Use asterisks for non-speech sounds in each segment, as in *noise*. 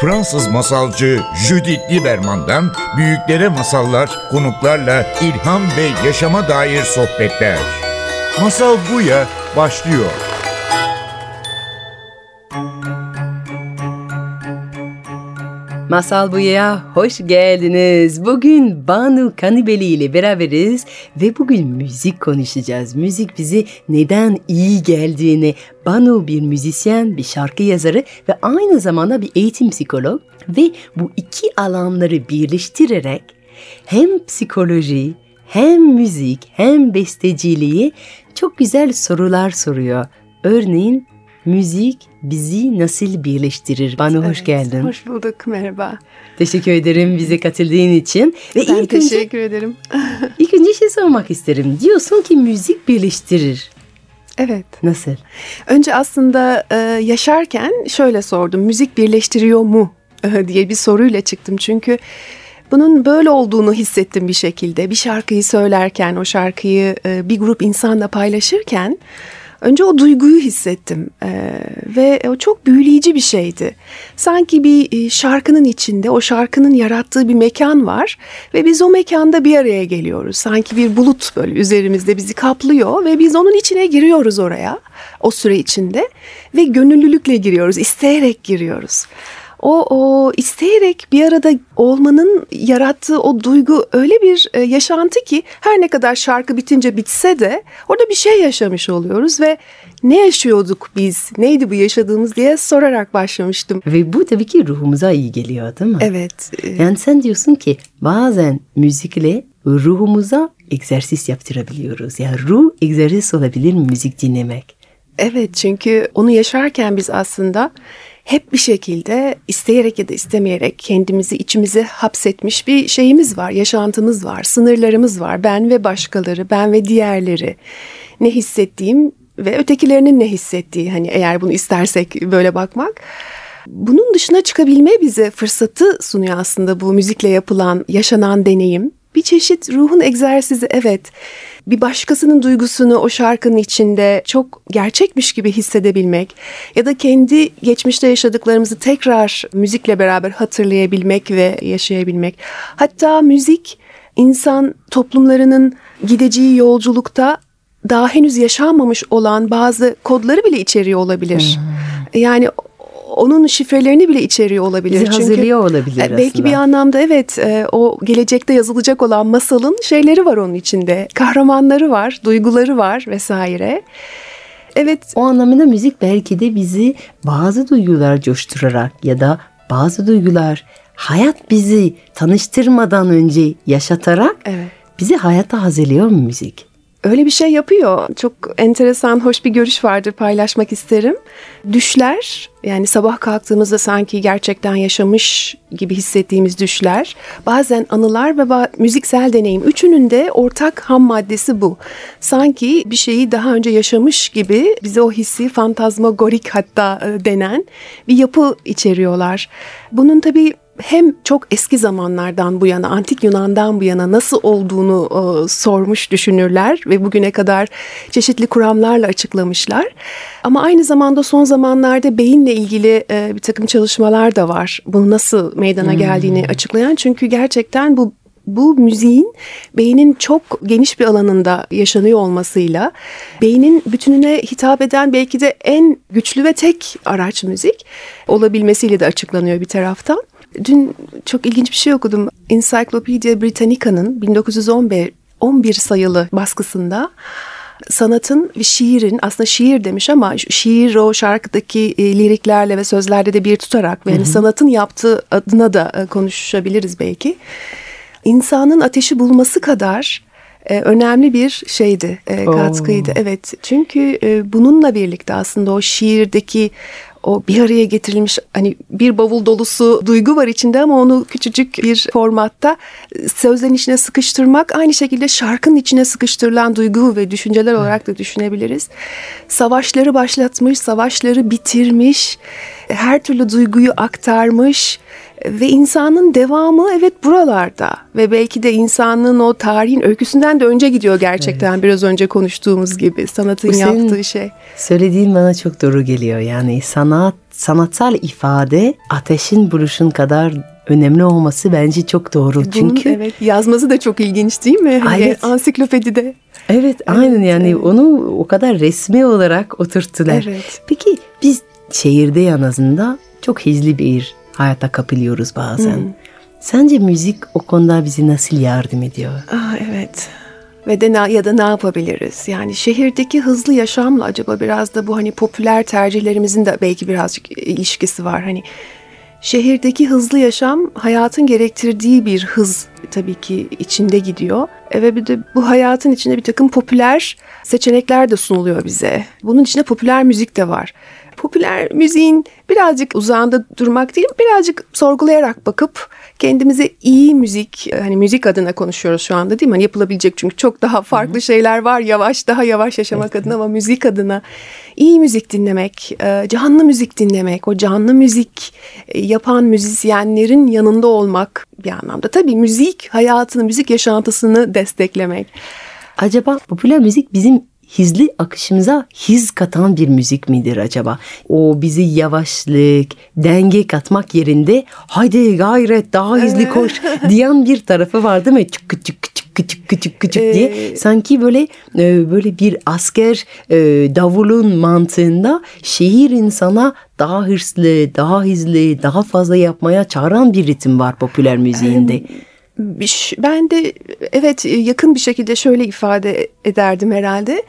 Fransız masalcı Judith Lieberman'dan büyüklere masallar, konuklarla ilham ve yaşama dair sohbetler. Masal Buya başlıyor. Masal Buya hoş geldiniz. Bugün Banu Kanibeli ile beraberiz ve bugün müzik konuşacağız. Müzik bize neden iyi geldiğini. Banu bir müzisyen, bir şarkı yazarı ve aynı zamanda bir eğitim psikolog ve bu iki alanları birleştirerek hem psikoloji, hem müzik, hem besteciliği çok güzel sorular soruyor. Örneğin müzik bizi nasıl birleştirir? Bana evet, hoş geldin. Hoş bulduk, merhaba. Teşekkür ederim bize katıldığın için. Ve ben ilk teşekkür önce, ederim. *laughs* İlk önce şey sormak isterim. Diyorsun ki müzik birleştirir. Evet. Nasıl? Önce aslında e, yaşarken şöyle sordum. Müzik birleştiriyor mu *laughs* diye bir soruyla çıktım. Çünkü bunun böyle olduğunu hissettim bir şekilde. Bir şarkıyı söylerken, o şarkıyı e, bir grup insanla paylaşırken Önce o duyguyu hissettim ee, ve o çok büyüleyici bir şeydi. Sanki bir e, şarkının içinde o şarkının yarattığı bir mekan var ve biz o mekanda bir araya geliyoruz. Sanki bir bulut böyle üzerimizde bizi kaplıyor ve biz onun içine giriyoruz oraya o süre içinde ve gönüllülükle giriyoruz, isteyerek giriyoruz o, o isteyerek bir arada olmanın yarattığı o duygu öyle bir e, yaşantı ki her ne kadar şarkı bitince bitse de orada bir şey yaşamış oluyoruz ve ne yaşıyorduk biz, neydi bu yaşadığımız diye sorarak başlamıştım. Ve bu tabii ki ruhumuza iyi geliyor değil mi? Evet. Yani sen diyorsun ki bazen müzikle ruhumuza egzersiz yaptırabiliyoruz. Yani ruh egzersiz olabilir mi müzik dinlemek? Evet çünkü onu yaşarken biz aslında hep bir şekilde isteyerek ya da istemeyerek kendimizi içimize hapsetmiş bir şeyimiz var, yaşantımız var, sınırlarımız var. Ben ve başkaları, ben ve diğerleri. Ne hissettiğim ve ötekilerinin ne hissettiği hani eğer bunu istersek böyle bakmak. Bunun dışına çıkabilme bize fırsatı sunuyor aslında bu müzikle yapılan, yaşanan deneyim. Bir çeşit ruhun egzersizi evet bir başkasının duygusunu o şarkının içinde çok gerçekmiş gibi hissedebilmek ya da kendi geçmişte yaşadıklarımızı tekrar müzikle beraber hatırlayabilmek ve yaşayabilmek. Hatta müzik insan toplumlarının gideceği yolculukta daha henüz yaşanmamış olan bazı kodları bile içeriyor olabilir. Hmm. Yani onun şifrelerini bile içeriyor olabilir. Bizi hazırlıyor olabilir e, aslında. Belki bir anlamda evet e, o gelecekte yazılacak olan masalın şeyleri var onun içinde. Kahramanları var, duyguları var vesaire. Evet. O anlamda müzik belki de bizi bazı duygular coşturarak ya da bazı duygular hayat bizi tanıştırmadan önce yaşatarak evet. bizi hayata hazırlıyor mu müzik? Öyle bir şey yapıyor. Çok enteresan, hoş bir görüş vardır paylaşmak isterim. Düşler yani sabah kalktığımızda sanki gerçekten yaşamış gibi hissettiğimiz düşler, bazen anılar ve müziksel deneyim üçünün de ortak ham maddesi bu. Sanki bir şeyi daha önce yaşamış gibi bize o hissi fantazmagorik hatta e, denen bir yapı içeriyorlar. Bunun tabii hem çok eski zamanlardan bu yana, antik Yunan'dan bu yana nasıl olduğunu e, sormuş düşünürler ve bugüne kadar çeşitli kuramlarla açıklamışlar. Ama aynı zamanda son zamanlarda beyinle ilgili e, bir takım çalışmalar da var. Bunu nasıl meydana geldiğini hmm. açıklayan. Çünkü gerçekten bu bu müziğin beynin çok geniş bir alanında yaşanıyor olmasıyla beynin bütününe hitap eden belki de en güçlü ve tek araç müzik olabilmesiyle de açıklanıyor bir taraftan. Dün çok ilginç bir şey okudum. Encyclopedia Britannica'nın 1911 11 sayılı baskısında sanatın ve şiirin aslında şiir demiş ama şiir o şarkıdaki e, liriklerle ve sözlerde de bir tutarak ve yani sanatın yaptığı adına da e, konuşabiliriz belki. İnsanın ateşi bulması kadar e, önemli bir şeydi, e, katkıydı. Oo. Evet çünkü e, bununla birlikte aslında o şiirdeki o bir araya getirilmiş hani bir bavul dolusu duygu var içinde ama onu küçücük bir formatta sözlerin içine sıkıştırmak aynı şekilde şarkının içine sıkıştırılan duygu ve düşünceler olarak da düşünebiliriz. Savaşları başlatmış, savaşları bitirmiş her türlü duyguyu aktarmış ve insanın devamı evet buralarda ve belki de insanın o tarihin öyküsünden de önce gidiyor gerçekten evet. biraz önce konuştuğumuz gibi sanatın yaptığı şey. Söylediğin bana çok doğru geliyor yani sanat sanatsal ifade ateşin buruşun kadar önemli olması bence çok doğru. Bunun, Çünkü evet yazması da çok ilginç değil mi? Hani evet. Ansiklopedide. Evet, evet aynen yani evet. onu o kadar resmi olarak oturttular. Evet. Peki biz şehirde en azından çok hızlı bir hayata kapılıyoruz bazen. Hmm. Sence müzik o konuda bizi nasıl yardım ediyor? Ah, evet. Ve de ya da ne yapabiliriz? Yani şehirdeki hızlı yaşamla acaba biraz da bu hani popüler tercihlerimizin de belki birazcık ilişkisi var. Hani şehirdeki hızlı yaşam hayatın gerektirdiği bir hız tabii ki içinde gidiyor. E ve bir de bu hayatın içinde bir takım popüler seçenekler de sunuluyor bize. Bunun içinde popüler müzik de var popüler müziğin birazcık uzağında durmak değil, birazcık sorgulayarak bakıp kendimize iyi müzik, hani müzik adına konuşuyoruz şu anda değil mi? Hani yapılabilecek çünkü çok daha farklı şeyler var yavaş, daha yavaş yaşamak adına ama müzik adına iyi müzik dinlemek, e, canlı müzik dinlemek, o canlı müzik e, yapan müzisyenlerin yanında olmak bir anlamda. Tabii müzik hayatını, müzik yaşantısını desteklemek. Acaba popüler müzik bizim hizli akışımıza his katan bir müzik midir acaba? O bizi yavaşlık, denge katmak yerinde haydi gayret daha hızlı koş diyen bir tarafı var değil mi? Çık çık çık küçük küçük küçük diye ee, sanki böyle e, böyle bir asker e, davulun mantığında şehir insana daha hırslı, daha hızlı, daha fazla yapmaya çağıran bir ritim var popüler müziğinde. Ben de evet yakın bir şekilde şöyle ifade ederdim herhalde.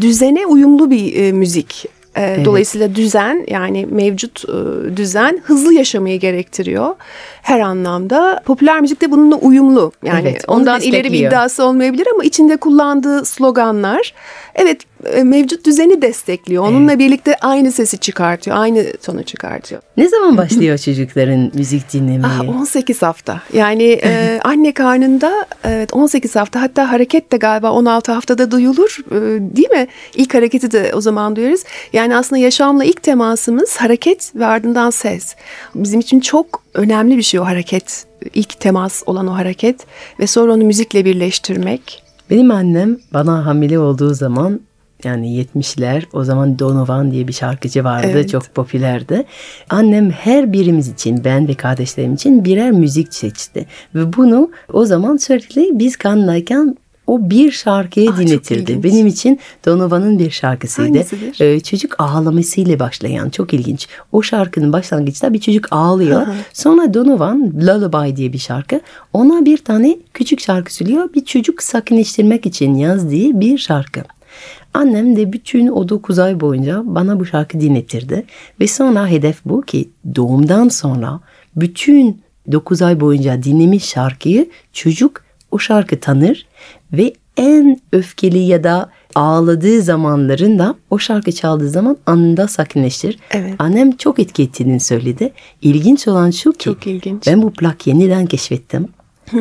Düzene uyumlu bir e, müzik. E, evet. Dolayısıyla düzen yani mevcut e, düzen hızlı yaşamayı gerektiriyor her anlamda. Popüler müzik de bununla uyumlu. Yani evet, ondan ileri bir iddiası olmayabilir ama içinde kullandığı sloganlar evet e, mevcut düzeni destekliyor. Onunla evet. birlikte aynı sesi çıkartıyor, aynı tonu çıkartıyor. Ne zaman başlıyor çocukların müzik dinlemeye? Ah, 18 hafta. Yani e, *laughs* anne karnında evet 18 hafta hatta hareket de galiba 16 haftada duyulur. E, değil mi? İlk hareketi de o zaman duyarız. Yani aslında yaşamla ilk temasımız hareket ve ardından ses. Bizim için çok önemli bir şey o hareket. İlk temas olan o hareket ve sonra onu müzikle birleştirmek. Benim annem bana hamile olduğu zaman yani 70'ler o zaman Donovan diye bir şarkıcı vardı evet. çok popülerdi. Annem her birimiz için ben ve kardeşlerim için birer müzik seçti. Ve bunu o zaman sürekli biz kanındayken o bir şarkıyı Aa, dinletirdi. Benim için Donovan'ın bir şarkısıydı. Ee, çocuk ağlamasıyla başlayan çok ilginç. O şarkının başlangıçta bir çocuk ağlıyor. Aha. Sonra Donovan Lullaby diye bir şarkı. Ona bir tane küçük şarkı söylüyor. Bir çocuk sakinleştirmek için yazdığı bir şarkı. Annem de bütün o 9 ay boyunca bana bu şarkı dinletirdi. Ve sonra hedef bu ki doğumdan sonra bütün 9 ay boyunca dinlemiş şarkıyı çocuk o şarkı tanır ve en öfkeli ya da ağladığı zamanlarında o şarkı çaldığı zaman anında sakinleşir. Evet. Annem çok etki ettiğini söyledi. İlginç olan şu ki çok ilginç. ben bu plak yeniden keşfettim.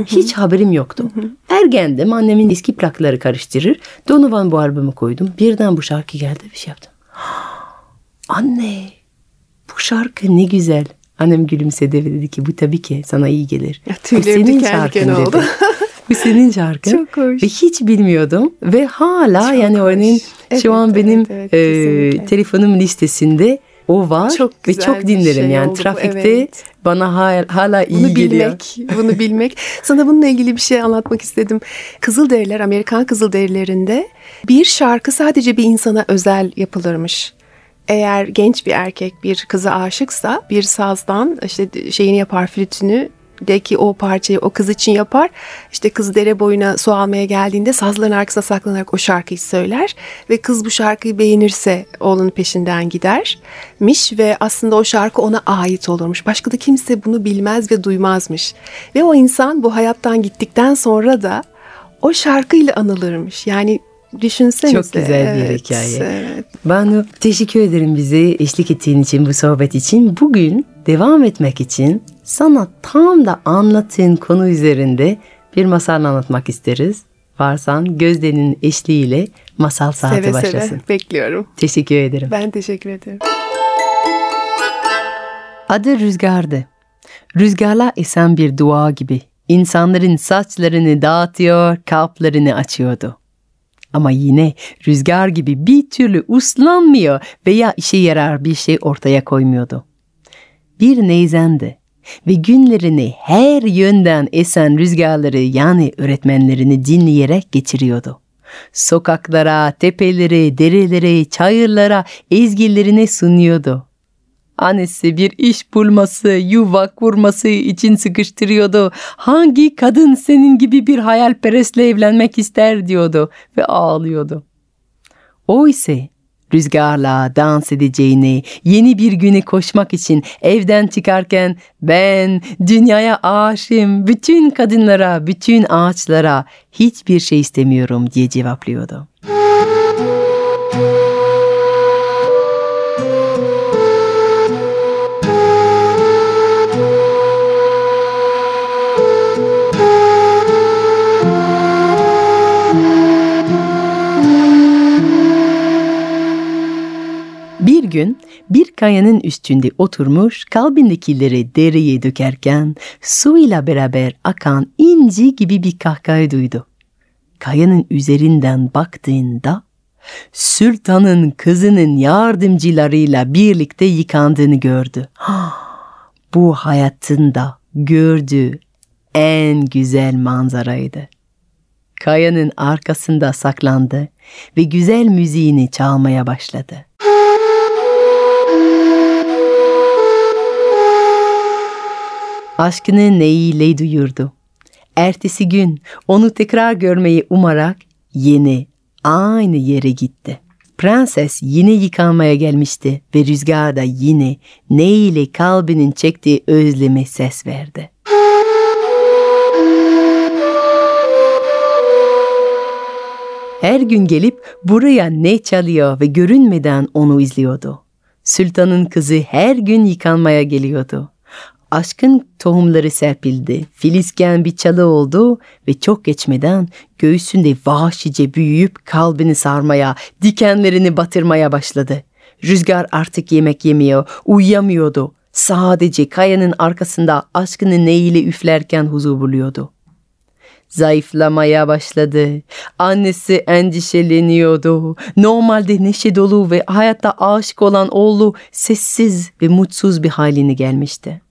Hiç haberim yoktu. Ergendim annemin eski plakları karıştırır. Donovan bu albümü koydum. Birden bu şarkı geldi bir şey yaptım. *gasps* Anne bu şarkı ne güzel. Annem gülümsedi ve dedi ki bu tabii ki sana iyi gelir. Ya, bu senin şarkın oldu. dedi. *laughs* Bu senin şarkın. Çok hoş. Ve hiç bilmiyordum. Ve hala çok yani örneğin evet, şu an benim evet, evet, e, telefonum listesinde o var çok ve çok dinlerim şey yani trafikte evet. bana hala, hala iyi bunu geliyor. Bilmek, bunu bilmek. Sana bununla ilgili bir şey anlatmak istedim. Kızılderililer Amerikan Kızılderililerinde bir şarkı sadece bir insana özel yapılırmış eğer genç bir erkek bir kıza aşıksa bir sazdan işte şeyini yapar flütünü de ki o parçayı o kız için yapar. İşte kız dere boyuna su almaya geldiğinde sazların arkasına saklanarak o şarkıyı söyler ve kız bu şarkıyı beğenirse oğlunun peşinden gidermiş ve aslında o şarkı ona ait olurmuş. Başka da kimse bunu bilmez ve duymazmış. Ve o insan bu hayattan gittikten sonra da o şarkıyla anılırmış. Yani Düşünsenize. Çok güzel bir evet, hikaye. Evet. Banu teşekkür ederim bizi eşlik ettiğin için bu sohbet için. Bugün devam etmek için sana tam da anlattığın konu üzerinde bir masal anlatmak isteriz. Varsan Gözde'nin eşliğiyle masal saati seve başlasın. Seve bekliyorum. Teşekkür ederim. Ben teşekkür ederim. Adı Rüzgar'dı. Rüzgarla esen bir dua gibi insanların saçlarını dağıtıyor, kalplerini açıyordu. Ama yine rüzgar gibi bir türlü uslanmıyor veya işe yarar bir şey ortaya koymuyordu. Bir neyzendi ve günlerini her yönden esen rüzgarları yani öğretmenlerini dinleyerek geçiriyordu. Sokaklara, tepelere, derelere, çayırlara ezgilerini sunuyordu. Annesi bir iş bulması, yuva kurması için sıkıştırıyordu. Hangi kadın senin gibi bir hayalperestle evlenmek ister diyordu ve ağlıyordu. O ise rüzgarla dans edeceğini, yeni bir güne koşmak için evden çıkarken ben dünyaya aşığım, bütün kadınlara, bütün ağaçlara hiçbir şey istemiyorum diye cevaplıyordu. Gün bir kayanın üstünde oturmuş kalbindekileri dereye dökerken su ile beraber akan inci gibi bir kahkaha duydu. Kayanın üzerinden baktığında sultanın kızının yardımcılarıyla birlikte yıkandığını gördü. *gasps* Bu hayatında gördüğü en güzel manzaraydı. Kayanın arkasında saklandı ve güzel müziğini çalmaya başladı. Aşkını neyiyle duyurdu. Ertesi gün onu tekrar görmeyi umarak yine aynı yere gitti. Prenses yine yıkanmaya gelmişti ve rüzgar da yine neyle kalbinin çektiği özleme ses verdi. Her gün gelip buraya ne çalıyor ve görünmeden onu izliyordu. Sultanın kızı her gün yıkanmaya geliyordu aşkın tohumları serpildi. Filizken bir çalı oldu ve çok geçmeden göğsünde vahşice büyüyüp kalbini sarmaya, dikenlerini batırmaya başladı. Rüzgar artık yemek yemiyor, uyuyamıyordu. Sadece kayanın arkasında aşkını neyle üflerken huzur buluyordu. Zayıflamaya başladı. Annesi endişeleniyordu. Normalde neşe dolu ve hayatta aşık olan oğlu sessiz ve mutsuz bir haline gelmişti.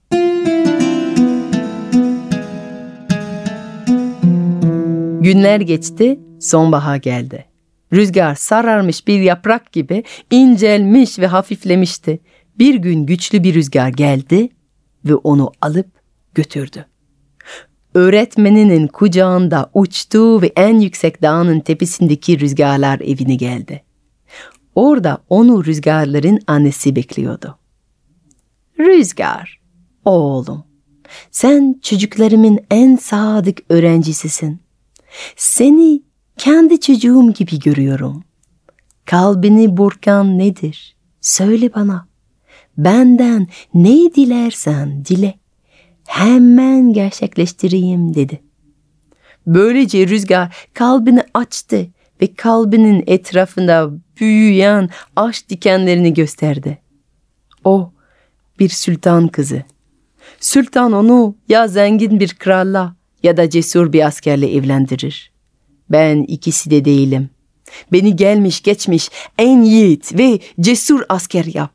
Günler geçti, sonbahar geldi. Rüzgar sararmış bir yaprak gibi incelmiş ve hafiflemişti. Bir gün güçlü bir rüzgar geldi ve onu alıp götürdü. Öğretmeninin kucağında uçtu ve en yüksek dağın tepesindeki rüzgarlar evine geldi. Orada onu rüzgarların annesi bekliyordu. Rüzgar, oğlum, sen çocuklarımın en sadık öğrencisisin. Seni kendi çocuğum gibi görüyorum. Kalbini burkan nedir? Söyle bana. Benden ne dilersen dile. Hemen gerçekleştireyim dedi. Böylece rüzgar kalbini açtı ve kalbinin etrafında büyüyen aşk dikenlerini gösterdi. O bir sultan kızı. Sultan onu ya zengin bir kralla ya da cesur bir askerle evlendirir. Ben ikisi de değilim. Beni gelmiş geçmiş en yiğit ve cesur asker yap.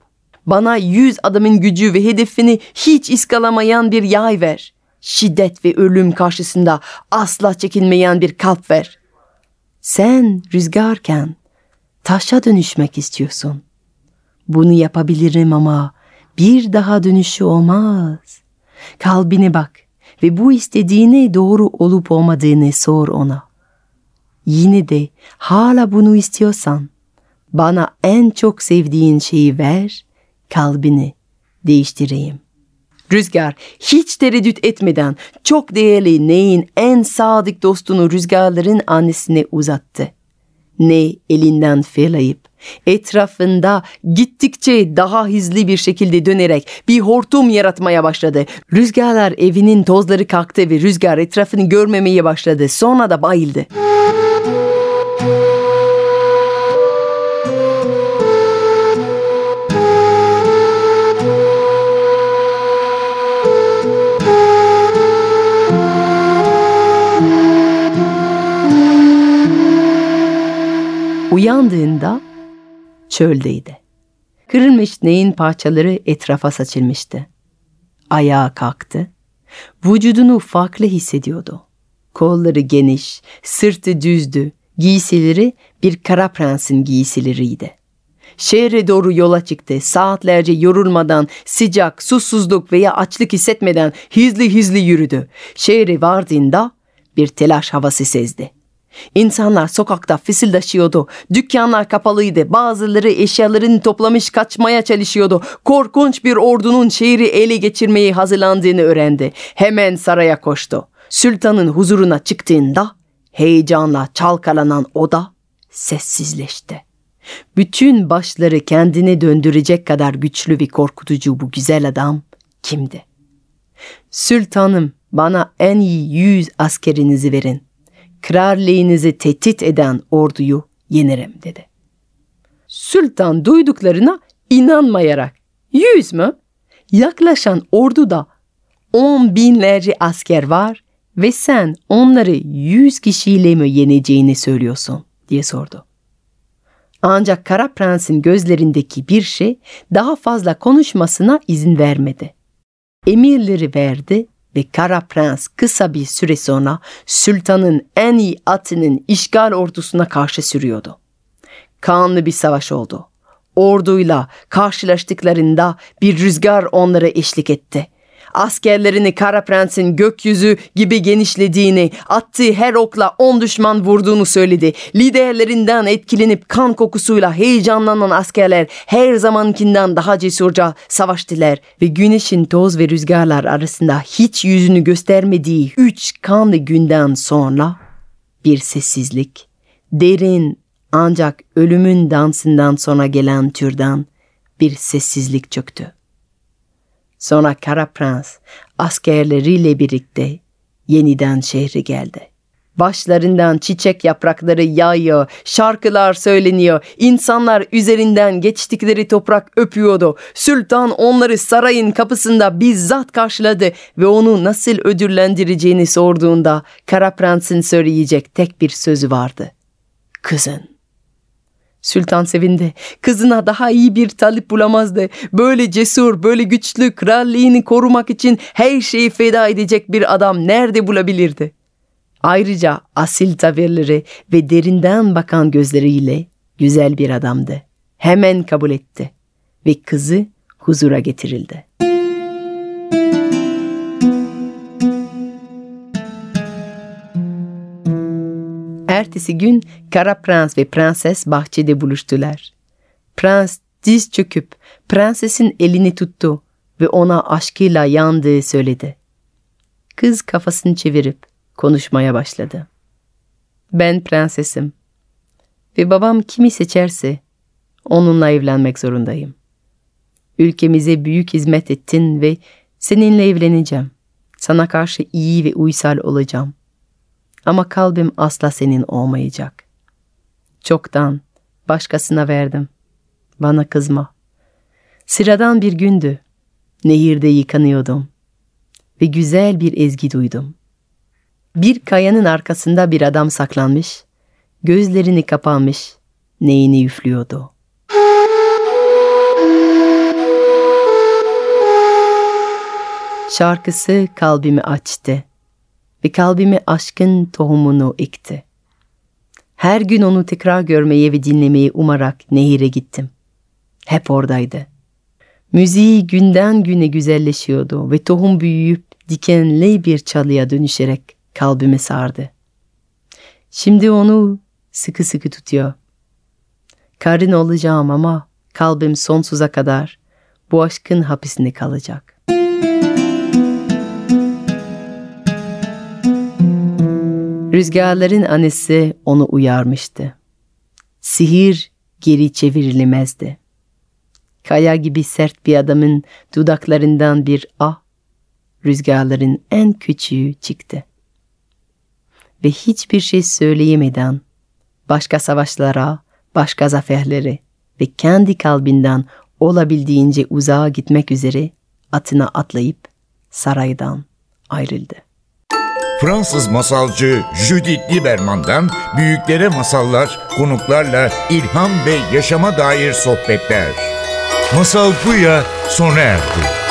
Bana yüz adamın gücü ve hedefini hiç iskalamayan bir yay ver. Şiddet ve ölüm karşısında asla çekinmeyen bir kalp ver. Sen rüzgarken taşa dönüşmek istiyorsun. Bunu yapabilirim ama bir daha dönüşü olmaz. Kalbine bak ve bu istediğine doğru olup olmadığını sor ona. Yine de hala bunu istiyorsan bana en çok sevdiğin şeyi ver, kalbini değiştireyim. Rüzgar hiç tereddüt etmeden çok değerli Ney'in en sadık dostunu rüzgarların annesine uzattı. Ney elinden fırlayıp Etrafında gittikçe daha hızlı bir şekilde dönerek bir hortum yaratmaya başladı. Rüzgarlar evinin tozları kalktı ve rüzgar etrafını görmemeye başladı. Sonra da bayıldı. Uyandığında çöldeydi. Kırılmış neyin parçaları etrafa saçılmıştı. Ayağa kalktı. Vücudunu farklı hissediyordu. Kolları geniş, sırtı düzdü, giysileri bir kara prensin giysileriydi. Şehre doğru yola çıktı. Saatlerce yorulmadan, sıcak, susuzluk veya açlık hissetmeden hızlı hızlı yürüdü. Şehre vardığında bir telaş havası sezdi. İnsanlar sokakta fısıldaşıyordu. Dükkanlar kapalıydı. Bazıları eşyalarını toplamış kaçmaya çalışıyordu. Korkunç bir ordunun şehri ele geçirmeyi hazırlandığını öğrendi. Hemen saraya koştu. Sultanın huzuruna çıktığında heyecanla çalkalanan oda sessizleşti. Bütün başları kendine döndürecek kadar güçlü ve korkutucu bu güzel adam kimdi? Sultanım bana en iyi yüz askerinizi verin. Kralliğinizi tehdit eden orduyu yenerim dedi. Sultan duyduklarına inanmayarak yüz mü? Yaklaşan orduda on binlerce asker var ve sen onları yüz kişiyle mi yeneceğini söylüyorsun diye sordu. Ancak Kara Prens'in gözlerindeki bir şey daha fazla konuşmasına izin vermedi. Emirleri verdi ve Kara Prens kısa bir süre sonra sultanın en iyi atının işgal ordusuna karşı sürüyordu. Kanlı bir savaş oldu. Orduyla karşılaştıklarında bir rüzgar onlara eşlik etti askerlerini Kara Prens'in gökyüzü gibi genişlediğini, attığı her okla on düşman vurduğunu söyledi. Liderlerinden etkilenip kan kokusuyla heyecanlanan askerler her zamankinden daha cesurca savaştılar ve güneşin toz ve rüzgarlar arasında hiç yüzünü göstermediği üç kanlı günden sonra bir sessizlik, derin ancak ölümün dansından sonra gelen türden bir sessizlik çöktü. Sonra Kara Prens askerleriyle birlikte yeniden şehre geldi. Başlarından çiçek yaprakları yağıyor, şarkılar söyleniyor, insanlar üzerinden geçtikleri toprak öpüyordu. Sultan onları sarayın kapısında bizzat karşıladı ve onu nasıl ödüllendireceğini sorduğunda Kara Prens'in söyleyecek tek bir sözü vardı. Kızın. Sultan sevindi. Kızına daha iyi bir talip bulamazdı. Böyle cesur, böyle güçlü, kralliğini korumak için her şeyi feda edecek bir adam nerede bulabilirdi? Ayrıca asil tavırları ve derinden bakan gözleriyle güzel bir adamdı. Hemen kabul etti ve kızı huzura getirildi. Ertesi gün Kara Prens ve Prenses bahçede buluştular. Prens diz çöküp prensesin elini tuttu ve ona aşkıyla yandığı söyledi. Kız kafasını çevirip konuşmaya başladı. Ben prensesim ve babam kimi seçerse onunla evlenmek zorundayım. Ülkemize büyük hizmet ettin ve seninle evleneceğim. Sana karşı iyi ve uysal olacağım. Ama kalbim asla senin olmayacak. Çoktan başkasına verdim. Bana kızma. Sıradan bir gündü. Nehirde yıkanıyordum. Ve güzel bir ezgi duydum. Bir kayanın arkasında bir adam saklanmış, gözlerini kapanmış, neyini üflüyordu. Şarkısı kalbimi açtı ve kalbime aşkın tohumunu ekti. Her gün onu tekrar görmeyi ve dinlemeyi umarak nehire gittim. Hep oradaydı. Müziği günden güne güzelleşiyordu ve tohum büyüyüp dikenli bir çalıya dönüşerek kalbime sardı. Şimdi onu sıkı sıkı tutuyor. Karın olacağım ama kalbim sonsuza kadar bu aşkın hapisinde kalacak. Rüzgarların anesi onu uyarmıştı. Sihir geri çevrilemezdi. Kaya gibi sert bir adamın dudaklarından bir ah, rüzgarların en küçüğü çıktı. Ve hiçbir şey söyleyemeden başka savaşlara, başka zaferlere ve kendi kalbinden olabildiğince uzağa gitmek üzere atına atlayıp saraydan ayrıldı. Fransız masalcı Judith Lieberman'dan büyüklere masallar, konuklarla ilham ve yaşama dair sohbetler. Masal Buya sona erdi.